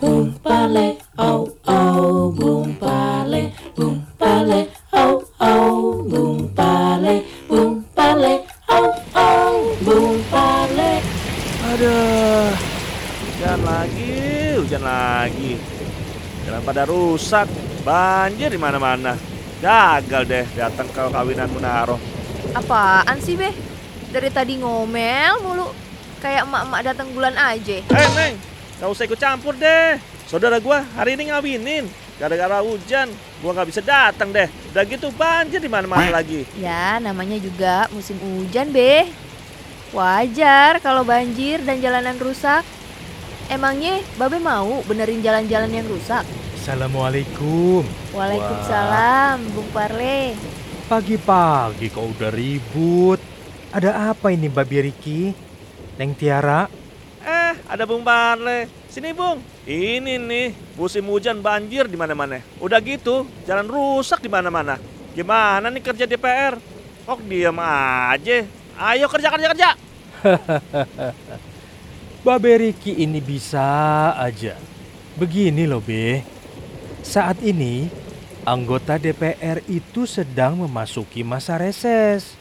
Bung Pale, oh oh, Bung Pale, Bung Pale, oh oh, Bung Pale, Bung Pale, oh oh, Bung Pale. Aduh, hujan lagi, hujan lagi. Jalan pada rusak, banjir di mana-mana. Gagal deh datang ke kawinan Munaro. Apaan sih, Beh? Dari tadi ngomel mulu. Kayak emak-emak datang bulan aja. Eh, Neng, gak usah ikut campur deh. Saudara gua hari ini ngawinin. Gara-gara hujan, gua nggak bisa datang deh. Udah gitu banjir di mana-mana lagi. Ya, namanya juga musim hujan, Beh. Wajar kalau banjir dan jalanan rusak. Emangnya Babe mau benerin jalan-jalan yang rusak? Assalamualaikum. Waalaikumsalam, Bung Parle. Pagi-pagi kok udah ribut. Ada apa ini Babi Riki? Neng Tiara? Ada Bung Parle. Sini, Bung. Ini nih, musim hujan banjir di mana-mana. Udah gitu, jalan rusak di mana-mana. Gimana nih kerja DPR? Kok diam aja? Ayo kerja kerja kerja. Babe Riki ini bisa aja. Begini loh Be. Saat ini anggota DPR itu sedang memasuki masa reses.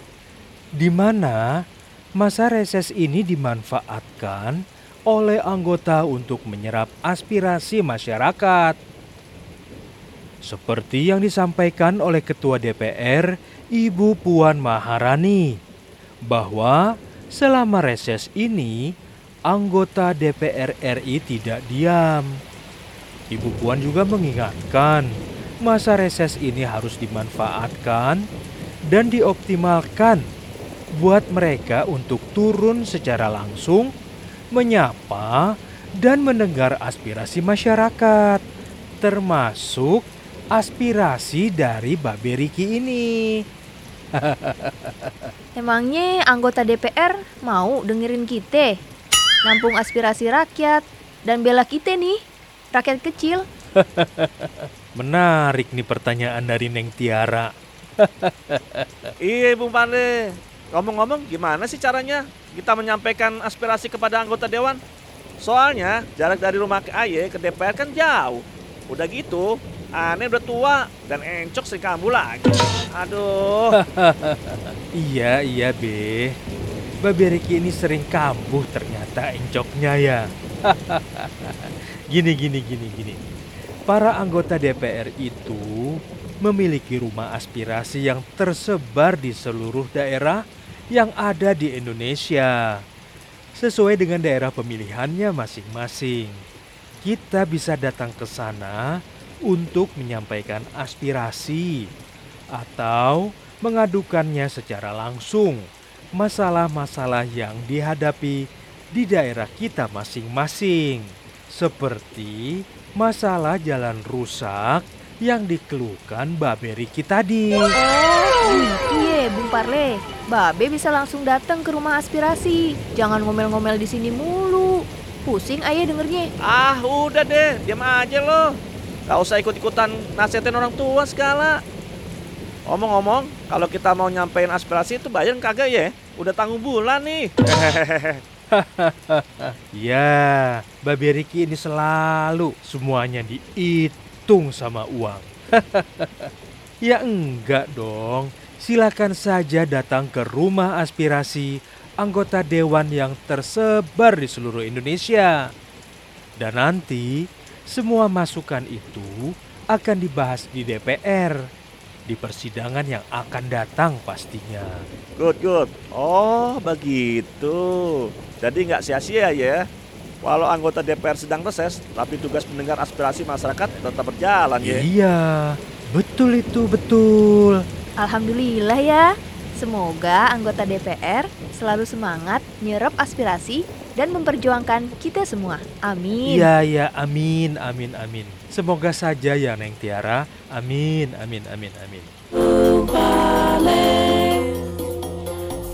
Di mana masa reses ini dimanfaatkan oleh anggota untuk menyerap aspirasi masyarakat. Seperti yang disampaikan oleh Ketua DPR, Ibu Puan Maharani, bahwa selama reses ini anggota DPR RI tidak diam. Ibu Puan juga mengingatkan masa reses ini harus dimanfaatkan dan dioptimalkan buat mereka untuk turun secara langsung, menyapa, dan mendengar aspirasi masyarakat, termasuk aspirasi dari Babe Riki ini. Emangnya anggota DPR mau dengerin kita? Nampung aspirasi rakyat dan bela kita nih, rakyat kecil. Menarik nih pertanyaan dari Neng Tiara. Iya, Bung Parle. Ngomong-ngomong, gimana sih caranya kita menyampaikan aspirasi kepada anggota dewan? Soalnya jarak dari rumah ke Aye ke DPR kan jauh. Udah gitu, aneh udah tua dan encok sering kambuh lagi. Aduh. Iya, iya Be. Babe Riki ini sering kambuh ternyata encoknya ya. gini, gini, gini, gini. Para anggota DPR itu memiliki rumah aspirasi yang tersebar di seluruh daerah yang ada di Indonesia. Sesuai dengan daerah pemilihannya masing-masing. Kita bisa datang ke sana untuk menyampaikan aspirasi atau mengadukannya secara langsung masalah-masalah yang dihadapi di daerah kita masing-masing, seperti masalah jalan rusak yang dikeluhkan Babe Riki tadi. Oh, iya Bung Parle. Babe bisa langsung datang ke rumah aspirasi. Jangan ngomel-ngomel di sini mulu. Pusing ayah dengernya. Ah, udah deh, diam aja lo. Gak usah ikut-ikutan nasihatin orang tua segala. Omong-omong, kalau kita mau nyampein aspirasi itu bayar kagak ya? Udah tanggung bulan nih. Ya, Babe Riki ini selalu semuanya dihitung sama uang. ya enggak dong. Silakan saja datang ke rumah aspirasi anggota dewan yang tersebar di seluruh Indonesia. Dan nanti semua masukan itu akan dibahas di DPR di persidangan yang akan datang pastinya. Good, good. Oh, begitu. Jadi nggak sia-sia ya. Walau anggota DPR sedang reses, tapi tugas mendengar aspirasi masyarakat tetap berjalan ya. Iya, betul itu betul. Alhamdulillah ya. Semoga anggota DPR selalu semangat nyerap aspirasi dan memperjuangkan kita semua. Amin. Iya, iya, amin, amin, amin. Semoga saja ya Neng Tiara. Amin, amin, amin, amin. Bung Pale,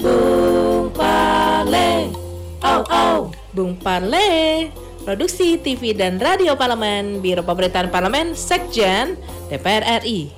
Bung Pale, oh oh, Bung Pale. Produksi TV dan Radio Parlemen, Biro Pemerintahan Parlemen, Sekjen, DPR RI.